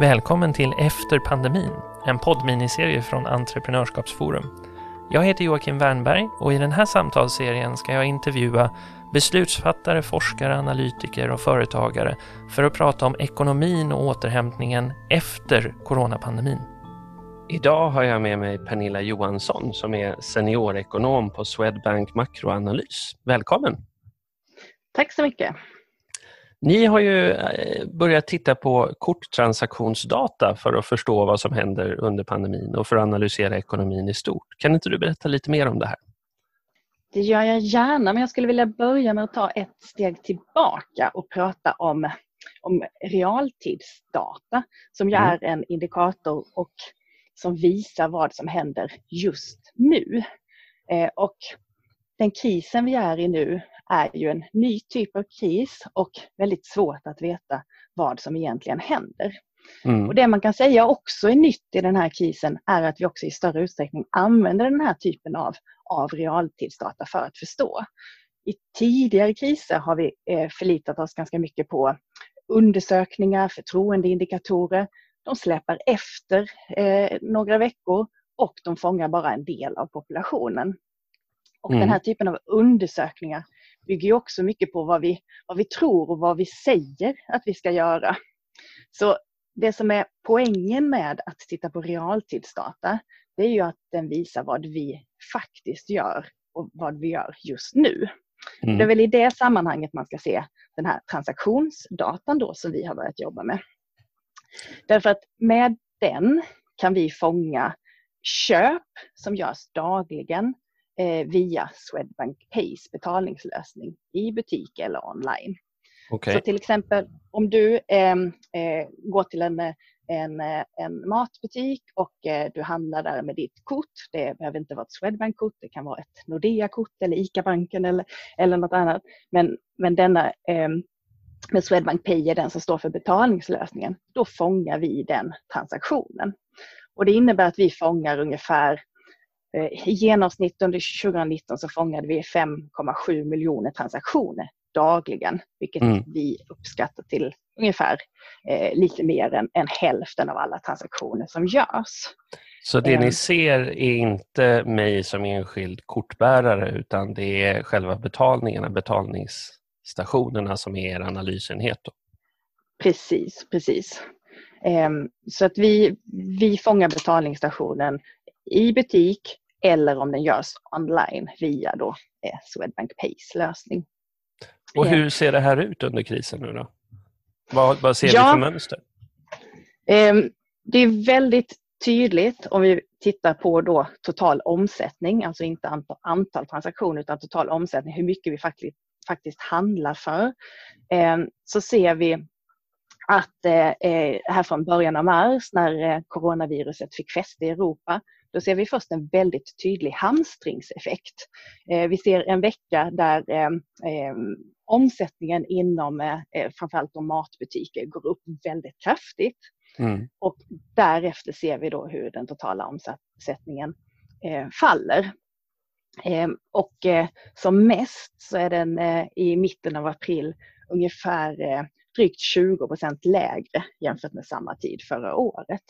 Välkommen till Efter pandemin, en poddminiserie från Entreprenörskapsforum. Jag heter Joakim Wernberg och i den här samtalsserien ska jag intervjua beslutsfattare, forskare, analytiker och företagare för att prata om ekonomin och återhämtningen efter coronapandemin. Idag har jag med mig Pernilla Johansson som är seniorekonom på Swedbank Makroanalys. Välkommen! Tack så mycket! Ni har ju eh, börjat titta på korttransaktionsdata för att förstå vad som händer under pandemin och för att analysera ekonomin i stort. Kan inte du berätta lite mer om det här? Det gör jag gärna, men jag skulle vilja börja med att ta ett steg tillbaka och prata om, om realtidsdata som ju mm. är en indikator och som visar vad som händer just nu. Eh, och den krisen vi är i nu är ju en ny typ av kris och väldigt svårt att veta vad som egentligen händer. Mm. Och Det man kan säga också är nytt i den här krisen är att vi också i större utsträckning använder den här typen av, av realtidsdata för att förstå. I tidigare kriser har vi eh, förlitat oss ganska mycket på undersökningar, förtroendeindikatorer. De släpar efter eh, några veckor och de fångar bara en del av populationen. Och mm. Den här typen av undersökningar bygger också mycket på vad vi, vad vi tror och vad vi säger att vi ska göra. Så det som är poängen med att titta på realtidsdata, det är ju att den visar vad vi faktiskt gör och vad vi gör just nu. Mm. Det är väl i det sammanhanget man ska se den här transaktionsdatan då som vi har börjat jobba med. Därför att med den kan vi fånga köp som görs dagligen eh, via Swedbank Pays betalningslösning i butik eller online. Okay. Så till exempel om du ehm, eh, går till en, en, en matbutik och eh, du handlar där med ditt kort. Det behöver inte vara ett Swedbank-kort, det kan vara ett Nordea-kort eller ICA-banken eller, eller något annat. Men, men denna ehm, med Swedbank Pay är den som står för betalningslösningen. Då fångar vi den transaktionen. Och det innebär att vi fångar ungefär Eh, I genomsnitt under 2019 så fångade vi 5,7 miljoner transaktioner dagligen, vilket mm. vi uppskattar till ungefär eh, lite mer än, än, hälften av alla transaktioner som görs. Så det ni ehm. ser är inte mig som enskild kortbärare utan det är själva betalningarna, betalningsstationerna som är er analysenhet? Då. Precis, precis. Eh, så att vi, vi fångar betalningsstationen i butik eller om den görs online via då eh, Swedbank Pays lösning. Och hur ser det här ut under krisen nu då? Vad, vad ser ja, vi för mönster? Eh, det är väldigt tydligt om vi tittar på då total omsättning, alltså inte antal, antal transaktioner utan total omsättning, hur mycket vi faktiskt, faktiskt handlar för. Eh, så ser vi att eh, eh här från början av mars när eh, coronaviruset fick fäste i Europa då ser vi först en väldigt tydlig hamstringseffekt. Eh, vi ser en vecka där eh, eh, omsättningen inom eh, framförallt de matbutiker går upp väldigt kraftigt. Mm. Och därefter ser vi då hur den totala omsättningen eh, faller. Eh, och eh, som mest så är den eh, i mitten av april ungefär drygt 20 procent lägre jämfört med samma tid förra året.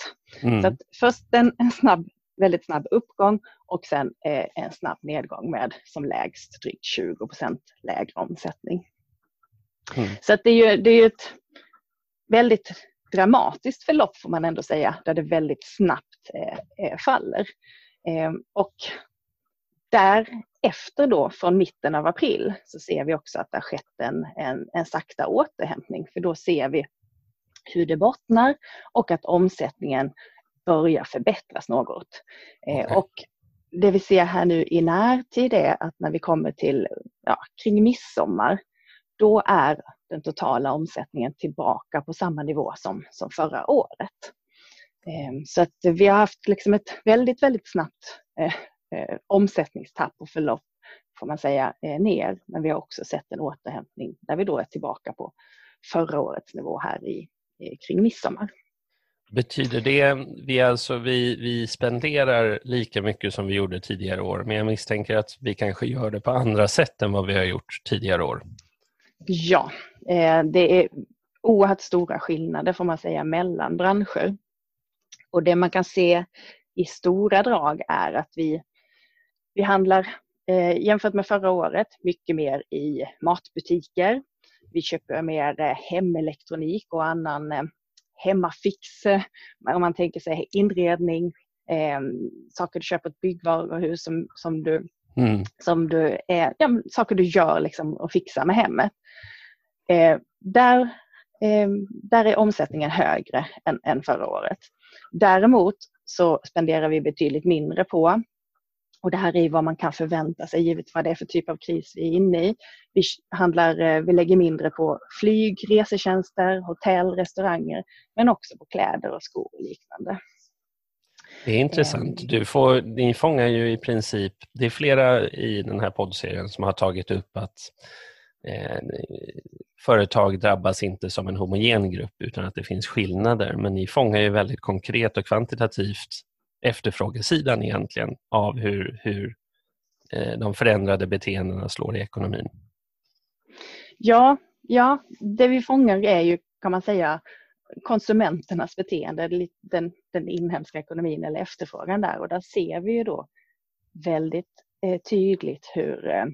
Mm. Så först en, en snabb väldigt snabb uppgång och sen eh, en snabb nedgång med som lägst drygt 20% lägre omsättning. Mm. Så det är ju det är ett väldigt dramatiskt förlopp får man ändå säga, där det väldigt snabbt eh, eh faller. Eh, och därefter då, från mitten av april, så ser vi också att det har skett en, en, en sakta återhämtning, för då ser vi hur det bottnar och att omsättningen börja förbättras något. Eh, okay. Och det vi ser här nu i närtid är att när vi kommer till ja, kring midsommar, då är den totala omsättningen tillbaka på samma nivå som, som förra året. Ehm, så att vi har haft liksom ett väldigt, väldigt snabbt eh, eh, omsättningstapp och förlopp får man säga ner. Men vi har också sett en återhämtning där vi då är tillbaka på förra årets nivå här i, kring midsommar. Betyder det, vi, alltså, vi, vi spenderar lika mycket som vi gjorde tidigare år, men jag misstänker att vi kanske gör det på andra sätt än vad vi har gjort tidigare år? Ja, eh, det är oerhört stora skillnader får man säga mellan branscher. Och det man kan se i stora drag är att vi, vi handlar eh, jämfört med förra året mycket mer i matbutiker. Vi köper mer eh, hemelektronik och annan hemmafix, eh, om man tänker sig inredning, eh, saker du köper på ett byggvaruhus som, som du, mm. som du är, ja, saker du gör liksom och fixar med hemmet. Eh, där, eh, där är omsättningen högre än, än förra året. Däremot så spenderar vi betydligt mindre på och det här är vad man kan förvänta sig givet vad det är för typ av kris vi är inne i. Vi, handlar, eh, vi lägger mindre på flyg, resetjänster, hotell, restauranger men också på kläder och skor och liknande. Det är intressant. Ehm. Du får, ni fångar ju i princip, det är flera i den här poddserien som har tagit upp att eh, företag drabbas inte som en homogen grupp utan att det finns skillnader. Men ni fångar ju väldigt konkret och kvantitativt efterfrågesidan egentligen av hur, hur eh, de förändrade beteendena slår i ekonomin. Ja, ja, det vi fångar är ju kan man säga konsumenternas beteende, den, den inhemska ekonomin eller efterfrågan där och där ser vi ju då väldigt eh, tydligt hur, eh,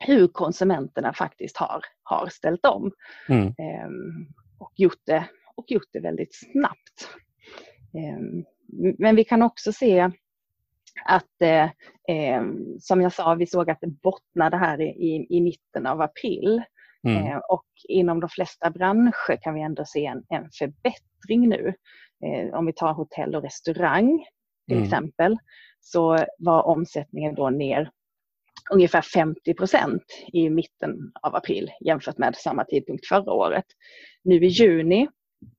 hur konsumenterna faktiskt har, har ställt om mm. eh, och, gjort det, och gjort det väldigt snabbt. Men vi kan också se att, eh, ehm, som jag sa, vi såg att det bottnade här i, i mitten av april. Mm. Eh, och inom de flesta branscher kan vi ändå se en, en förbättring nu. Eh, om vi tar hotell och restaurang till mm. exempel, så var omsättningen då ner ungefär 50 procent i mitten av april jämfört med samma tidpunkt förra året. Nu i juni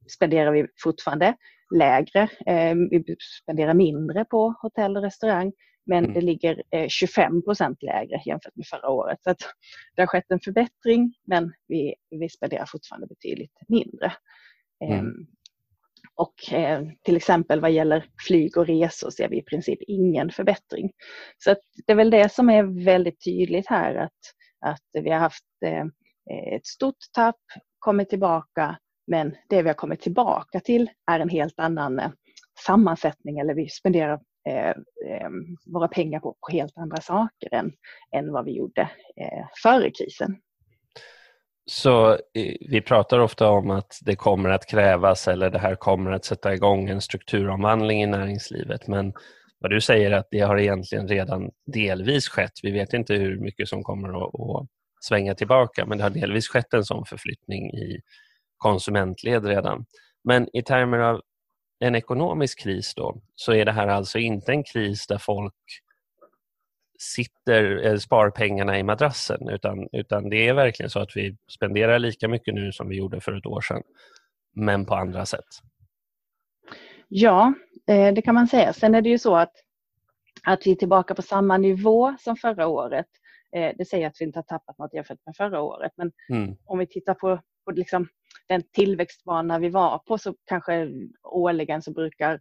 spenderar vi fortfarande lägre. Eh, vi spenderar mindre på hotell och restaurang men mm. det ligger 25 procent lägre jämfört med förra året. Så det har skett en förbättring men vi, vi spenderar fortfarande betydligt mindre. Mm. Ehm, och eh, till exempel vad gäller flyg och resor ser vi i princip ingen förbättring. Så det är väl det som är väldigt tydligt här att, att vi har haft eh, ett stort tapp, kommit tillbaka, men det vi har kommit tillbaka till är en helt annan eh, sammansättning eller vi spenderar eh, eh, våra pengar på, på, helt andra saker än, än vad vi gjorde eh, före krisen. Så eh, vi pratar ofta om att det kommer att krävas eller det här kommer att sätta igång en strukturomvandling i näringslivet. Men vad du säger är att det har egentligen redan delvis skett. Vi vet inte hur mycket som kommer att, att svänga tillbaka men det har delvis skett en sån förflyttning i konsumentled redan. Men i termer av en ekonomisk kris då, så är det här alltså inte en kris där folk sitter, eh, spar pengarna i madrassen utan, utan det är verkligen så att vi spenderar lika mycket nu som vi gjorde för ett år sedan, men på andra sätt. Ja, eh, det kan man säga. Sen är det ju så att, att vi är tillbaka på samma nivå som förra året. Eh, det säger att vi inte har tappat något jämfört med förra året, men mm. om vi tittar på, på liksom den tillväxtbana vi var på så kanske årligen så brukar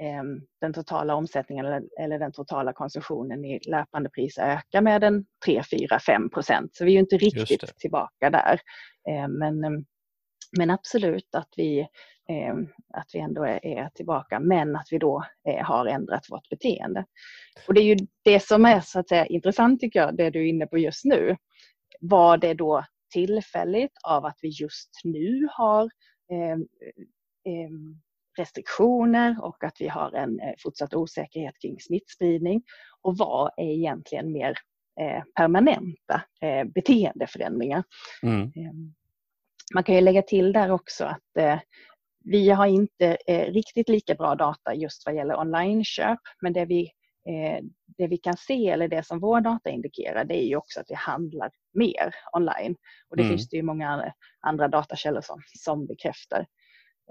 eh, den totala omsättningen eller, eller, den totala konsumtionen i löpande pris öka med en 3, 4, 5 procent. Så vi är ju inte riktigt tillbaka där. Eh, men, ehm, men absolut att vi, eh, att vi ändå är, är, tillbaka men att vi då eh, har ändrat vårt beteende. Och det är ju det som är så att säga intressant tycker jag, det du är inne på just nu. Var det då tillfälligt av att vi just nu har ehm, ehm, restriktioner och att vi har en eh, fortsatt osäkerhet kring smittspridning. Och vad är egentligen mer eh, permanenta eh, beteendeförändringar? Mm. Ehm, man kan ju lägga till där också att vi har inte riktigt lika bra data just vad gäller online-köp, men det vi det vi kan se, eller det som vår data indikerar, det är ju också att vi handlar mer online. Och det mm. finns det ju många andra datakällor som, som bekräftar.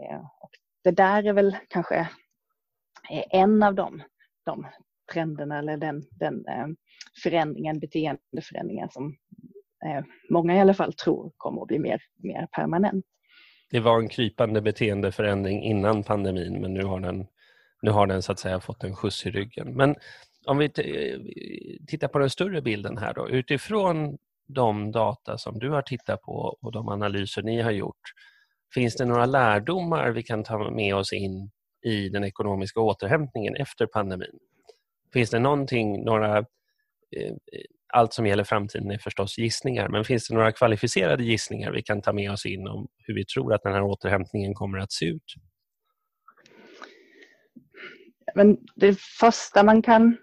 Eh, och det där är väl kanske eh, en av de, de trenderna eller den, den förändringen, beteendeförändringen som många i alla fall tror kommer att bli mer, mer permanent. Det var en krypande beteendeförändring innan pandemin men nu har den nu har den så att säga fått en skjuts i ryggen. Men om vi eh, tittar på den större bilden här då, utifrån de data som du har tittat på och de analyser ni har gjort, Finns det några lärdomar vi kan ta med oss in i den ekonomiska återhämtningen efter pandemin? Finns det någonting, några, eh, allt som gäller framtiden är förstås gissningar, men finns det några kvalificerade gissningar vi kan ta med oss in om hur vi tror att den här återhämtningen kommer att se ut? Men det första man kan,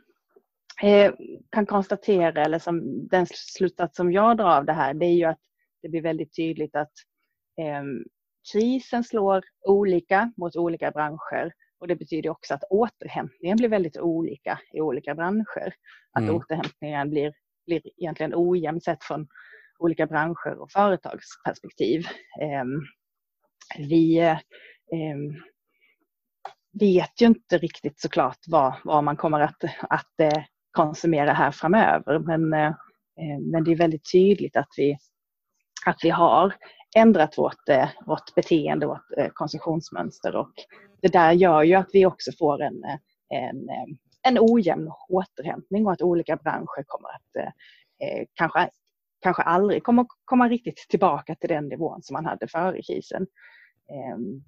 eh, kan konstatera, eller som den slutsats som jag drar av det här, det är ju att det blir väldigt tydligt att eh, krisen slår olika mot olika branscher och det betyder också att återhämtningen blir väldigt olika i olika branscher. Att mm. återhämtningen blir, blir egentligen ojämn sett från olika branscher och företagsperspektiv. Eh, vi eh, vet ju inte riktigt såklart vad, vad man kommer att, att eh, konsumera här framöver. Men, eh, eh, men det är väldigt tydligt att vi, att vi har ändrat vårt, vårt beteende, vårt konsumtionsmönster och det där gör ju att vi också får en, en, en ojämn återhämtning och att olika branscher kommer att kanske, kanske aldrig kommer komma riktigt tillbaka till den nivån som man hade före krisen. Ehm,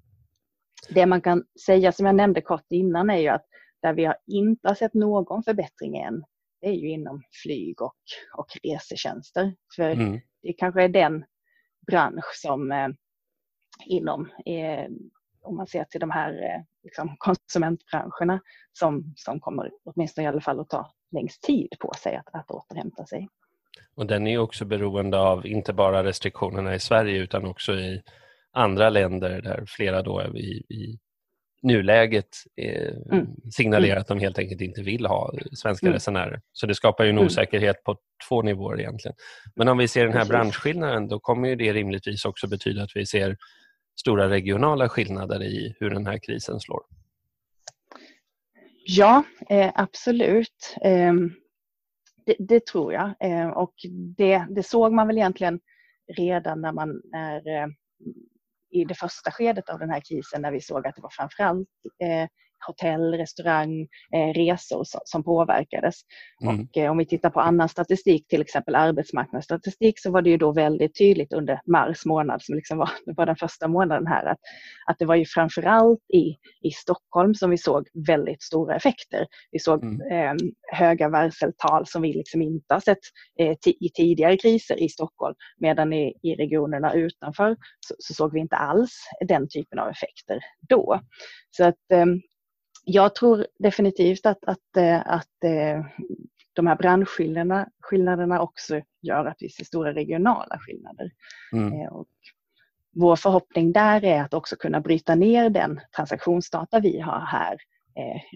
det man kan säga som jag nämnde kort innan är ju att där vi har inte har sett någon förbättring än, det är ju inom flyg och, och resetjänster. För mm. det kanske är den bransch som eh, inom, eh, om man ser till de här eh, liksom, konsumentbranscherna, som, som kommer åtminstone i alla fall att ta längst tid på sig att, att återhämta sig. Och den är också beroende av inte bara restriktionerna i Sverige utan också i andra länder där flera då i, i nuläget eh, mm. signalerar att de helt enkelt inte vill ha svenska mm. resenärer. Så det skapar ju en mm. osäkerhet på två nivåer egentligen. Men om vi ser den här branschskillnaden då kommer ju det rimligtvis också betyda att vi ser stora regionala skillnader i hur den här krisen slår. Ja, eh, absolut. Eh, det, det, tror jag. Eh, och det, det, såg man väl egentligen redan när man är eh, i det första skedet av den här krisen när vi såg att det var framförallt eh, hotell, restaurang, eh, resor som, påverkades. Mm. Och eh, om vi tittar på annan statistik, till exempel arbetsmarknadsstatistik, så var det ju då väldigt tydligt under mars månad, som liksom var, var den första månaden här, att, att det var ju framförallt i, i Stockholm som vi såg väldigt stora effekter. Vi såg mm. eh, höga varseltal som vi liksom inte har sett eh, i tidigare kriser i Stockholm, medan i, i regionerna utanför så, så, såg vi inte alls den typen av effekter då. Så att ehm, jag tror definitivt att, att, eh, att eh, de här branschskillnaderna också gör att vi ser stora regionala skillnader. Mm. Eh, och vår förhoppning där är att också kunna bryta ner den transaktionsdata vi har här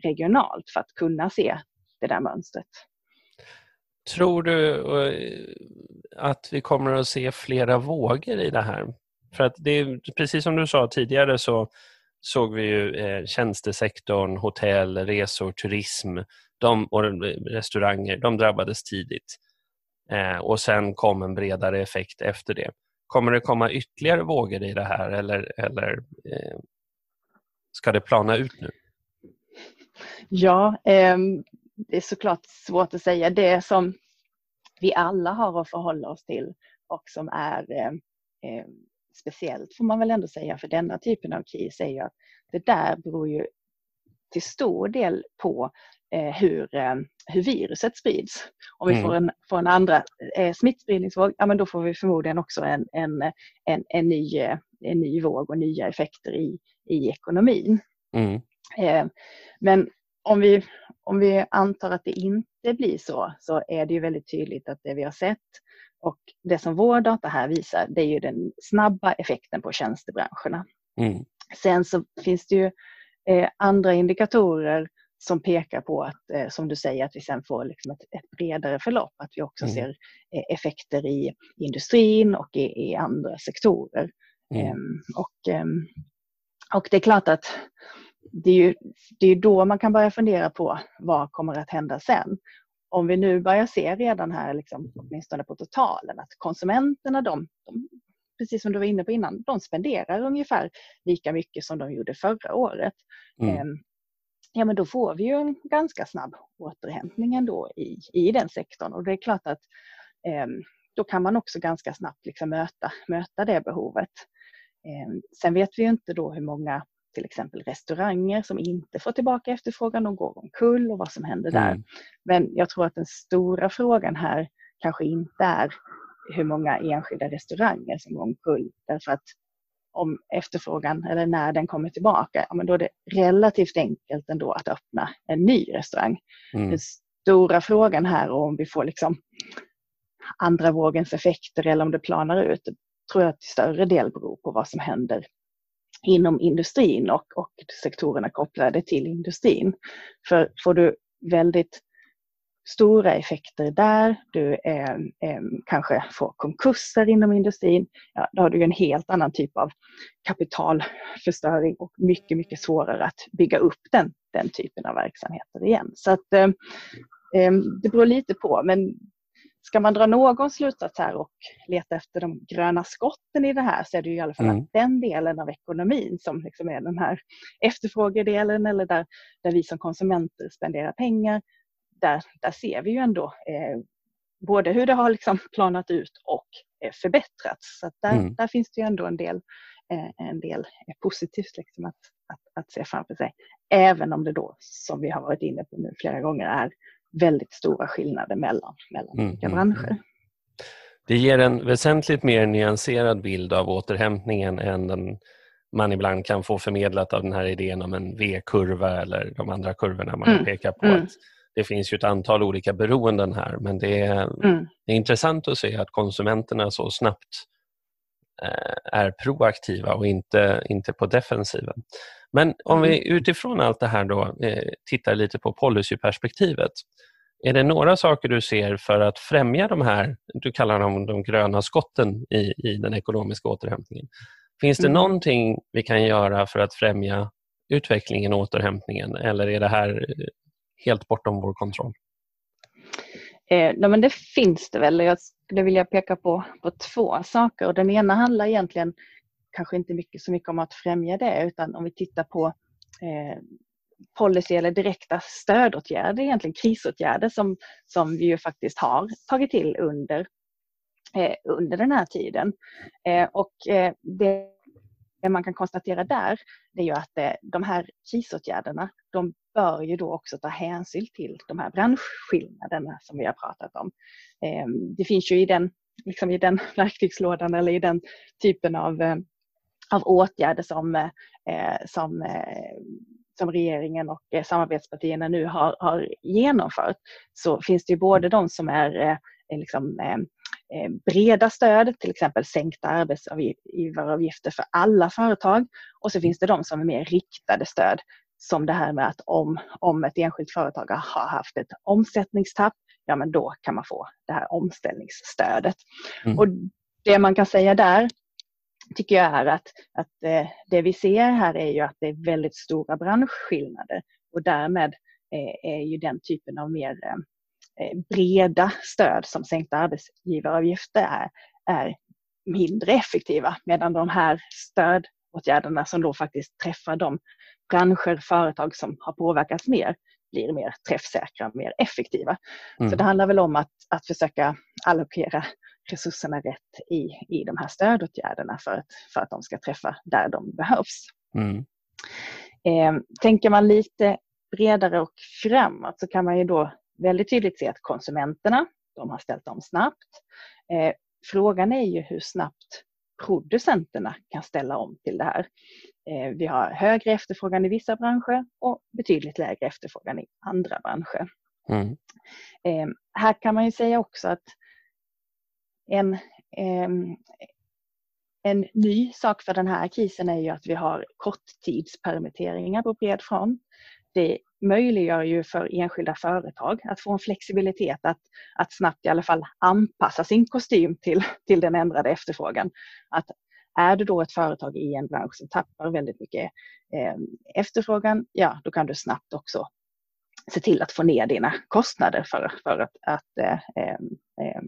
regionalt för att kunna se det där mönstret. Tror du att vi kommer att se flera vågor i det här? För att det är precis som du sa tidigare så såg vi ju eh, tjänstesektorn, hotell, resor, turism de, och restauranger, de drabbades tidigt. Eh, och sen kom en bredare effekt efter det. Kommer det komma ytterligare vågor i det här eller, eller eh, ska det plana ut nu? Ja, eh, det är såklart svårt att säga. Det som vi alla har att förhålla oss till och som är eh, eh, speciellt får man väl ändå säga för denna typen av kris är ju att det där beror ju till stor del på eh, hur, eh, hur viruset sprids. Om vi mm. får, en, får en andra eh, smittspridningsvåg, ja men då får vi förmodligen också en, en, en, en, ny, en ny våg och nya effekter i, i ekonomin. Mm. Eh, men om vi, om vi antar att det inte blir så, så är det ju väldigt tydligt att det vi har sett och det som vår data här visar, det är ju den snabba effekten på tjänstebranscherna. Mm. Sen så finns det ju eh, andra indikatorer som pekar på att, eh, som du säger, att vi sen får liksom ett, ett bredare förlopp, att vi också mm. ser eh, effekter i industrin och i, i andra sektorer. Mm. Ehm, och, ehm, och det är klart att det är ju det är då man kan börja fundera på vad kommer att hända sen om vi nu börjar se redan här, liksom, åtminstone på totalen, att konsumenterna, de, de, precis som du var inne på innan, de spenderar ungefär lika mycket som de gjorde förra året. Mm. Ehm, ja, men då får vi ju en ganska snabb återhämtning ändå i, i den sektorn och det är klart att eh, då kan man också ganska snabbt liksom möta, möta det behovet. Sen vet vi ju inte då hur många till exempel restauranger som inte får tillbaka efterfrågan och går omkull och vad som händer där. Mm. Men jag tror att den stora frågan här kanske inte är hur många enskilda restauranger som går omkull. Därför att om efterfrågan eller när den kommer tillbaka, ja, men då är det relativt enkelt ändå att öppna en ny restaurang. Mm. Den stora frågan här är om vi får liksom andra vågens effekter eller om det planar ut, tror jag till större del beror på vad som händer inom industrin och, och sektorerna kopplade till industrin. För får du väldigt stora effekter där, du eh, eh, kanske får konkurser inom industrin, ja, då har du en helt annan typ av kapitalförstöring och mycket, mycket svårare att bygga upp den, den typen av verksamheter igen. Så att eh, eh det beror lite på, men ska man dra någon slutsats här och leta efter de gröna skotten i det här så är det i alla fall mm. att den delen av ekonomin som liksom är den här efterfrågedelen eller där, där vi som konsumenter spenderar pengar, där, där ser vi ju ändå eh, både hur det har liksom planat ut och eh, förbättrats. Så där, mm. där finns det ju ändå en del, eh, en del positivt liksom att, att, att se framför sig. Även om det då, som vi har varit inne på nu flera gånger, är väldigt stora skillnader mellan, mellan mm, olika mm, branscher. Mm. Det ger en väsentligt mer nyanserad bild av återhämtningen än den man ibland kan få förmedlat av den här idén om en V-kurva eller de andra kurvorna man mm. pekar på. Mm. Att det finns ju ett antal olika beroenden här men det är, mm. det är intressant att se att konsumenterna så snabbt är proaktiva och inte, inte på defensiven. Men om vi mm. utifrån allt det här då eh, tittar lite på policyperspektivet. Är det några saker du ser för att främja de här, du kallar dem de gröna skotten i, i den ekonomiska återhämtningen? Finns det mm. någonting vi kan göra för att främja utvecklingen och återhämtningen eller är det här helt bortom vår kontroll? Eh, men det finns det väl. Jag skulle vilja peka på, på två saker. Och den ena handlar egentligen kanske inte mycket så mycket om att främja det utan om vi tittar på eh, policy eller direkta stödåtgärder, egentligen krisåtgärder som, som vi ju faktiskt har tagit till under, eh, under den här tiden. Eh, och eh, det, det man kan konstatera där det är ju att eh, de här krisåtgärderna de bör ju då också ta hänsyn till de här branschskillnaderna som vi har pratat om. Ehm, det finns ju i den, liksom i den verktygslådan eller i den typen av eh, av åtgärder som, eh, som, som regeringen och samarbetspartierna nu har, har genomfört så finns det ju både de som är liksom, ehm, breda stöd, till exempel sänkta arbetsgivaravgifter för alla företag. Och så finns det de som är mer riktade stöd, som det här med att om, om ett enskilt företag har haft ett omsättningstapp, ja men då kan man få det här omställningsstödet. Mm. Och det man kan säga där, tycker jag är att, att eh, det vi ser här är ju att det är väldigt stora branschskillnader och därmed eh, är ju den typen av mer eh, breda stöd som sänkta arbetsgivaravgifter är, är mindre effektiva medan de här stödåtgärderna som då faktiskt träffar de branscher, företag som har påverkats mer blir mer träffsäkra, mer effektiva. Mm. Så det handlar väl om att, att försöka allokera resurserna rätt i, i de här stödåtgärderna för att, för att de ska träffa där de behövs. Mm. Eh, tänker man lite bredare och framåt så kan man ju då väldigt tydligt se att konsumenterna, de har ställt om snabbt. Eh, frågan är ju hur snabbt producenterna kan ställa om till det här. Eh, vi har högre efterfrågan i vissa branscher och betydligt lägre efterfrågan i andra branscher. Mm. Eh, här kan man ju säga också att en, en ny sak för den här krisen är ju att vi har korttidspermitteringar på bred front. Det möjliggör ju för enskilda företag att få en flexibilitet att, att snabbt i alla fall anpassa sin kostym till, till den ändrade efterfrågan. Att är du då ett företag i en bransch som tappar väldigt mycket eh, efterfrågan, ja då kan du snabbt också se till att få ner dina kostnader för, för att, att eh, eh,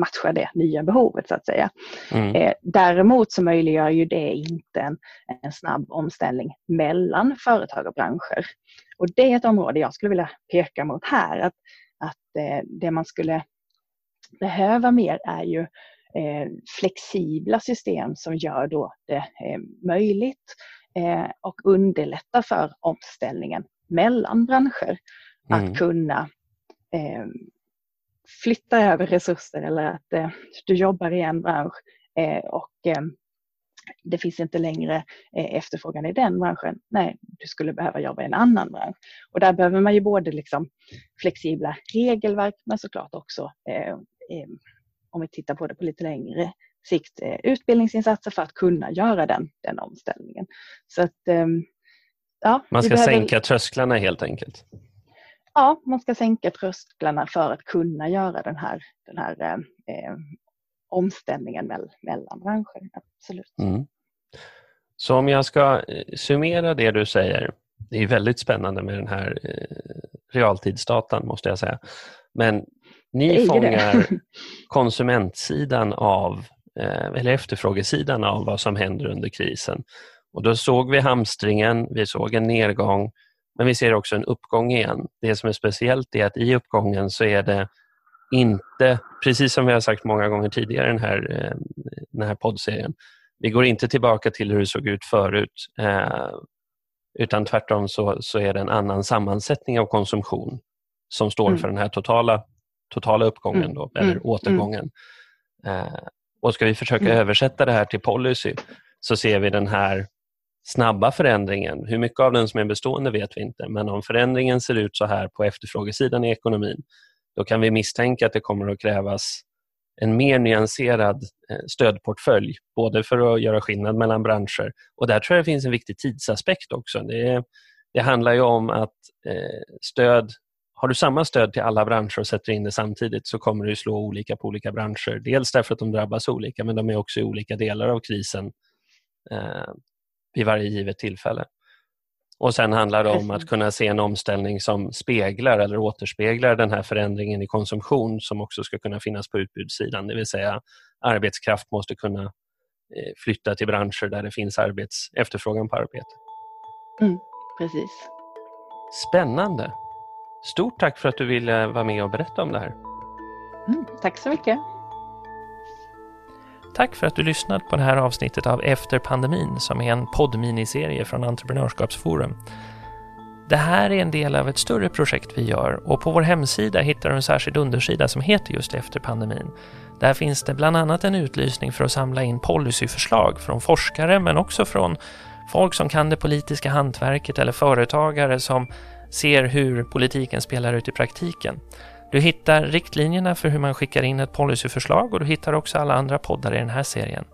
matcha det nya behovet så att säga. Mm. Eh, däremot så möjliggör ju det inte en, en snabb omställning mellan företag och branscher. Och det är ett område jag skulle vilja peka mot här, att, att eh, det man skulle behöva mer är ju eh, flexibla system som gör då det eh, möjligt och underlättar för omställningen mellan branscher. Mm. Att kunna eh, flytta över resurser eller att eh, du jobbar i en bransch och det finns inte längre efterfrågan i den branschen. Nej, du skulle behöva jobba i en annan bransch. Och där behöver man ju både liksom flexibla regelverk men såklart också eh, om vi tittar på det på lite längre sikt, eh, utbildningsinsatser för att kunna göra den, den omställningen. Så att, ehm, ja, man ska behöver... sänka trösklarna helt enkelt? Ja, man ska sänka trösklarna för att kunna göra den här, den här eh, eh omställningen mellan branscher. Absolut. Mm. Så om jag ska eh, summera det du säger, det är väldigt spännande med den här realtidsdatan måste jag säga. Men ni fångar konsumentsidan av, eh, eller efterfrågesidan av vad som händer under krisen. Och då såg vi hamstringen, vi såg en nedgång, men vi ser också en uppgång igen. Det som är speciellt är att i uppgången så är det inte, precis som vi har sagt många gånger tidigare i den här, eh, den här poddserien, vi går inte tillbaka till hur det såg ut förut, eh, utan tvärtom så, så är det en annan sammansättning av konsumtion som står mm. för den här totala totala uppgången mm. då, eller mm. återgången. Eh, och ska vi försöka mm. översätta det här till policy så ser vi den här snabba förändringen. Hur mycket av den som är bestående vet vi inte, men om förändringen ser ut så här på efterfrågesidan i ekonomin, då kan vi misstänka att det kommer att krävas en mer nyanserad eh, stödportfölj, både för att göra skillnad mellan branscher och där tror jag det finns en viktig tidsaspekt också. Det, det handlar ju om att eh, stöd har du samma stöd till alla branscher och sätter in det samtidigt så kommer det slå olika på olika branscher. Dels därför att de drabbas olika men de är också i olika delar av krisen eh, vid varje givet tillfälle. Och Sen handlar det om att kunna se en omställning som speglar eller återspeglar den här förändringen i konsumtion som också ska kunna finnas på utbudssidan. Det vill säga arbetskraft måste kunna eh, flytta till branscher där det finns arbets, efterfrågan på arbete. Mm, precis. Spännande. Stort tack för att du ville vara med och berätta om det här. Mm, tack så mycket. Tack för att du lyssnat på det här avsnittet av Efter pandemin som är en poddminiserie från Entreprenörskapsforum. Det här är en del av ett större projekt vi gör och på vår hemsida hittar du en särskild undersida som heter just Efter pandemin. Där finns det bland annat en utlysning för att samla in policyförslag från forskare men också från folk som kan det politiska hantverket eller företagare som ser hur politiken spelar ut i praktiken. Du hittar riktlinjerna för hur man skickar in ett policyförslag och du hittar också alla andra poddar i den här serien.